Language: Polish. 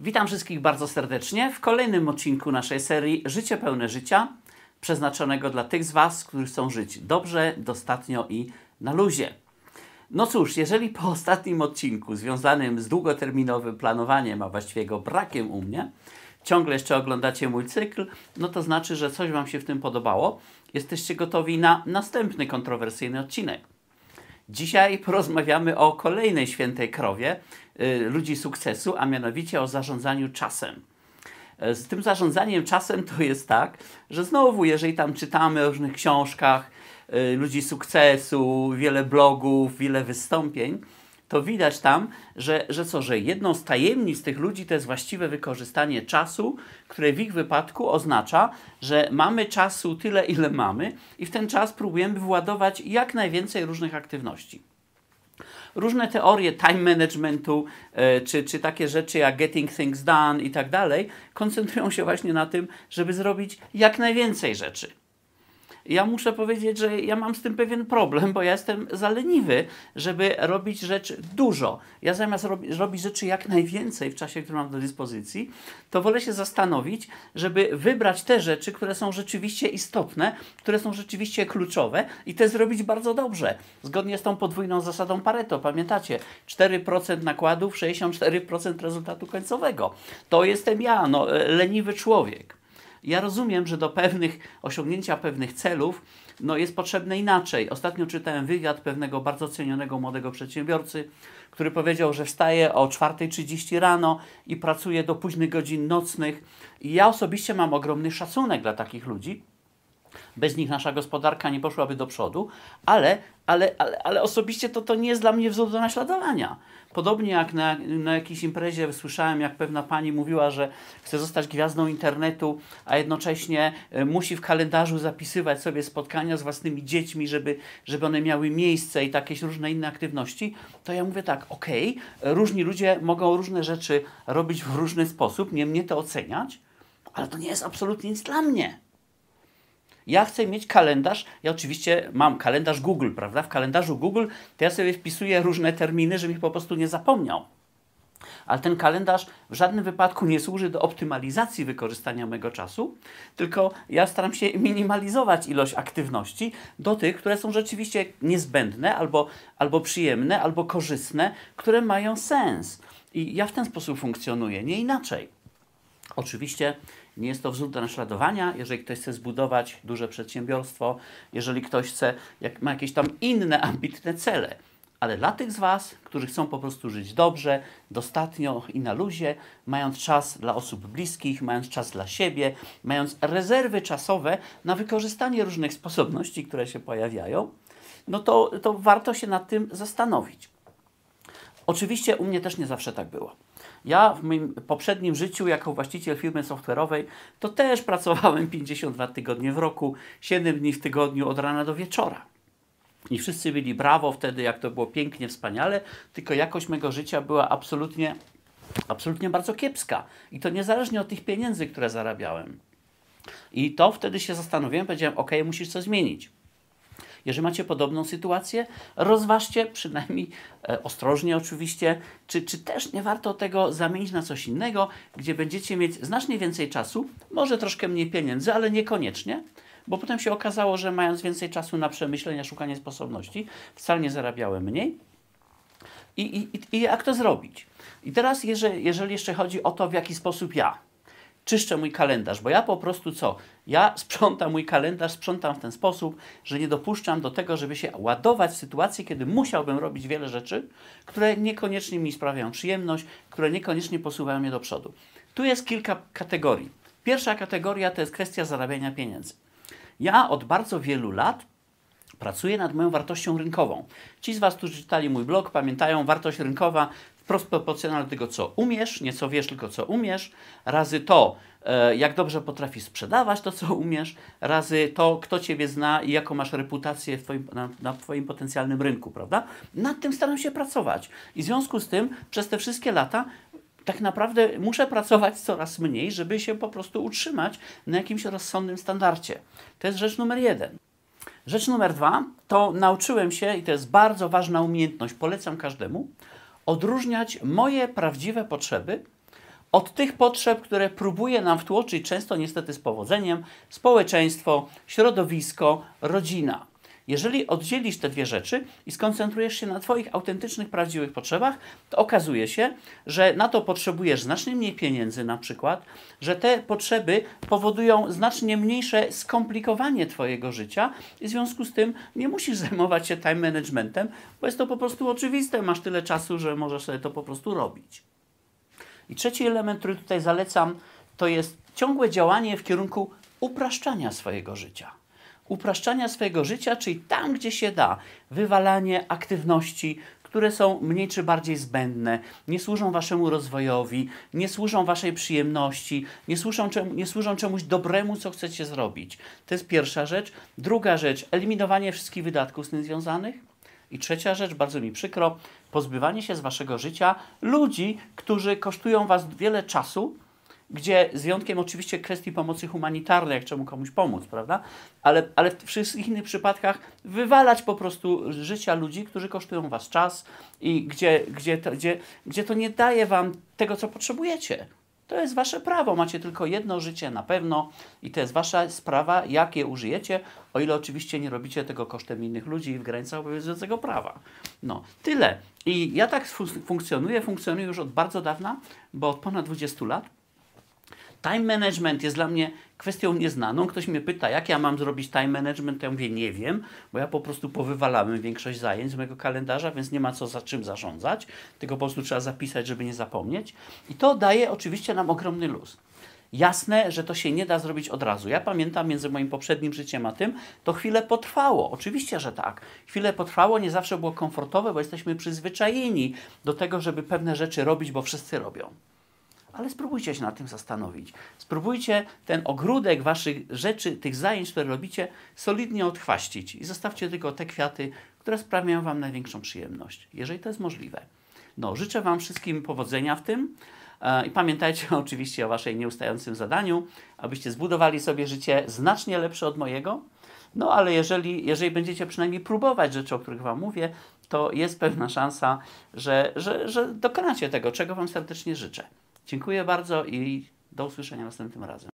Witam wszystkich bardzo serdecznie w kolejnym odcinku naszej serii Życie pełne życia, przeznaczonego dla tych z Was, którzy chcą żyć dobrze, dostatnio i na luzie. No cóż, jeżeli po ostatnim odcinku związanym z długoterminowym planowaniem, a właściwie go brakiem u mnie, ciągle jeszcze oglądacie mój cykl, no to znaczy, że coś Wam się w tym podobało. Jesteście gotowi na następny kontrowersyjny odcinek. Dzisiaj porozmawiamy o kolejnej świętej krowie y, ludzi sukcesu, a mianowicie o zarządzaniu czasem. E, Z tym zarządzaniem czasem to jest tak, że znowu, jeżeli tam czytamy o różnych książkach y, ludzi sukcesu, wiele blogów, wiele wystąpień, to widać tam, że, że co, że jedną z tajemnic tych ludzi to jest właściwe wykorzystanie czasu, które w ich wypadku oznacza, że mamy czasu tyle, ile mamy i w ten czas próbujemy władować jak najwięcej różnych aktywności. Różne teorie time managementu, e, czy, czy takie rzeczy jak getting things done i tak dalej, koncentrują się właśnie na tym, żeby zrobić jak najwięcej rzeczy ja muszę powiedzieć, że ja mam z tym pewien problem, bo ja jestem za leniwy, żeby robić rzeczy dużo. Ja zamiast robi, robić rzeczy jak najwięcej w czasie, który mam do dyspozycji, to wolę się zastanowić, żeby wybrać te rzeczy, które są rzeczywiście istotne, które są rzeczywiście kluczowe i te zrobić bardzo dobrze. Zgodnie z tą podwójną zasadą Pareto, pamiętacie? 4% nakładów, 64% rezultatu końcowego. To jestem ja, no, leniwy człowiek. Ja rozumiem, że do pewnych osiągnięcia pewnych celów no jest potrzebne inaczej. Ostatnio czytałem wywiad pewnego bardzo cenionego młodego przedsiębiorcy, który powiedział, że wstaje o 4.30 rano i pracuje do późnych godzin nocnych. I ja osobiście mam ogromny szacunek dla takich ludzi. Bez nich nasza gospodarka nie poszłaby do przodu, ale, ale, ale, ale osobiście to, to nie jest dla mnie wzór do naśladowania. Podobnie jak na, na jakiejś imprezie słyszałem, jak pewna pani mówiła, że chce zostać gwiazdą internetu, a jednocześnie e, musi w kalendarzu zapisywać sobie spotkania z własnymi dziećmi, żeby, żeby one miały miejsce i takie różne inne aktywności, to ja mówię tak, okej, różni ludzie mogą różne rzeczy robić w różny sposób, nie mnie to oceniać, ale to nie jest absolutnie nic dla mnie. Ja chcę mieć kalendarz, ja oczywiście mam kalendarz Google, prawda? W kalendarzu Google to ja sobie wpisuję różne terminy, żebym ich po prostu nie zapomniał. Ale ten kalendarz w żadnym wypadku nie służy do optymalizacji wykorzystania mego czasu, tylko ja staram się minimalizować ilość aktywności do tych, które są rzeczywiście niezbędne, albo, albo przyjemne, albo korzystne, które mają sens. I ja w ten sposób funkcjonuję, nie inaczej. Oczywiście nie jest to wzór do naśladowania, jeżeli ktoś chce zbudować duże przedsiębiorstwo, jeżeli ktoś chce, jak ma jakieś tam inne ambitne cele. Ale dla tych z Was, którzy chcą po prostu żyć dobrze, dostatnio i na luzie, mając czas dla osób bliskich, mając czas dla siebie, mając rezerwy czasowe na wykorzystanie różnych sposobności, które się pojawiają, no to, to warto się nad tym zastanowić. Oczywiście u mnie też nie zawsze tak było. Ja w moim poprzednim życiu jako właściciel firmy software'owej to też pracowałem 52 tygodnie w roku, 7 dni w tygodniu od rana do wieczora. I wszyscy byli brawo wtedy, jak to było pięknie, wspaniale, tylko jakość mego życia była absolutnie, absolutnie bardzo kiepska. I to niezależnie od tych pieniędzy, które zarabiałem. I to wtedy się zastanowiłem, powiedziałem, ok, musisz coś zmienić. Jeżeli macie podobną sytuację, rozważcie przynajmniej e, ostrożnie oczywiście, czy, czy też nie warto tego zamienić na coś innego, gdzie będziecie mieć znacznie więcej czasu, może troszkę mniej pieniędzy, ale niekoniecznie, bo potem się okazało, że mając więcej czasu na przemyślenia, szukanie sposobności, wcale nie zarabiałem mniej. I, i, i jak to zrobić? I teraz, jeżeli, jeżeli jeszcze chodzi o to, w jaki sposób ja czyszczę mój kalendarz, bo ja po prostu co? Ja sprzątam mój kalendarz, sprzątam w ten sposób, że nie dopuszczam do tego, żeby się ładować w sytuacji, kiedy musiałbym robić wiele rzeczy, które niekoniecznie mi sprawiają przyjemność, które niekoniecznie posuwają mnie do przodu. Tu jest kilka kategorii. Pierwsza kategoria to jest kwestia zarabiania pieniędzy. Ja od bardzo wielu lat pracuję nad moją wartością rynkową. Ci z Was, którzy czytali mój blog, pamiętają, wartość rynkowa wprost proporcjonalna do tego, co umiesz, nie co wiesz, tylko co umiesz, razy to, e, jak dobrze potrafisz sprzedawać to, co umiesz, razy to, kto Ciebie zna i jaką masz reputację twoim, na, na Twoim potencjalnym rynku, prawda? Nad tym staram się pracować. I w związku z tym przez te wszystkie lata tak naprawdę muszę pracować coraz mniej, żeby się po prostu utrzymać na jakimś rozsądnym standardzie. To jest rzecz numer jeden. Rzecz numer dwa to nauczyłem się, i to jest bardzo ważna umiejętność, polecam każdemu, odróżniać moje prawdziwe potrzeby od tych potrzeb, które próbuje nam wtłoczyć często niestety z powodzeniem społeczeństwo, środowisko, rodzina. Jeżeli oddzielisz te dwie rzeczy i skoncentrujesz się na Twoich autentycznych, prawdziwych potrzebach, to okazuje się, że na to potrzebujesz znacznie mniej pieniędzy, na przykład, że te potrzeby powodują znacznie mniejsze skomplikowanie Twojego życia i w związku z tym nie musisz zajmować się time managementem, bo jest to po prostu oczywiste. Masz tyle czasu, że możesz sobie to po prostu robić. I trzeci element, który tutaj zalecam, to jest ciągłe działanie w kierunku upraszczania swojego życia upraszczania swojego życia, czyli tam, gdzie się da, wywalanie aktywności, które są mniej czy bardziej zbędne, nie służą waszemu rozwojowi, nie służą waszej przyjemności, nie służą, czemu, nie służą czemuś dobremu, co chcecie zrobić. To jest pierwsza rzecz. Druga rzecz, eliminowanie wszystkich wydatków z tym związanych. I trzecia rzecz, bardzo mi przykro, pozbywanie się z waszego życia ludzi, którzy kosztują was wiele czasu, gdzie z wyjątkiem oczywiście kwestii pomocy humanitarnej, jak czemu komuś pomóc, prawda? Ale, ale w wszystkich innych przypadkach wywalać po prostu życia ludzi, którzy kosztują was czas i gdzie, gdzie, to, gdzie, gdzie to nie daje wam tego, co potrzebujecie. To jest wasze prawo. Macie tylko jedno życie na pewno i to jest wasza sprawa, jak je użyjecie, o ile oczywiście nie robicie tego kosztem innych ludzi w granicach obowiązującego prawa. No, tyle. I ja tak funkcjonuję, funkcjonuję już od bardzo dawna, bo od ponad 20 lat. Time management jest dla mnie kwestią nieznaną. Ktoś mnie pyta, jak ja mam zrobić time management, ja mówię, nie wiem, bo ja po prostu powywalałem większość zajęć z mojego kalendarza, więc nie ma co za czym zarządzać, tylko po prostu trzeba zapisać, żeby nie zapomnieć. I to daje oczywiście nam ogromny luz. Jasne, że to się nie da zrobić od razu. Ja pamiętam między moim poprzednim życiem a tym, to chwilę potrwało. Oczywiście, że tak. Chwilę potrwało, nie zawsze było komfortowe, bo jesteśmy przyzwyczajeni do tego, żeby pewne rzeczy robić, bo wszyscy robią ale spróbujcie się nad tym zastanowić. Spróbujcie ten ogródek waszych rzeczy, tych zajęć, które robicie, solidnie odchwaścić i zostawcie tylko te kwiaty, które sprawiają wam największą przyjemność, jeżeli to jest możliwe. No, życzę wam wszystkim powodzenia w tym e, i pamiętajcie oczywiście o waszej nieustającym zadaniu, abyście zbudowali sobie życie znacznie lepsze od mojego. No ale jeżeli, jeżeli będziecie przynajmniej próbować rzeczy, o których Wam mówię, to jest pewna szansa, że, że, że dokonacie tego, czego Wam serdecznie życzę. Dziękuję bardzo i do usłyszenia następnym razem.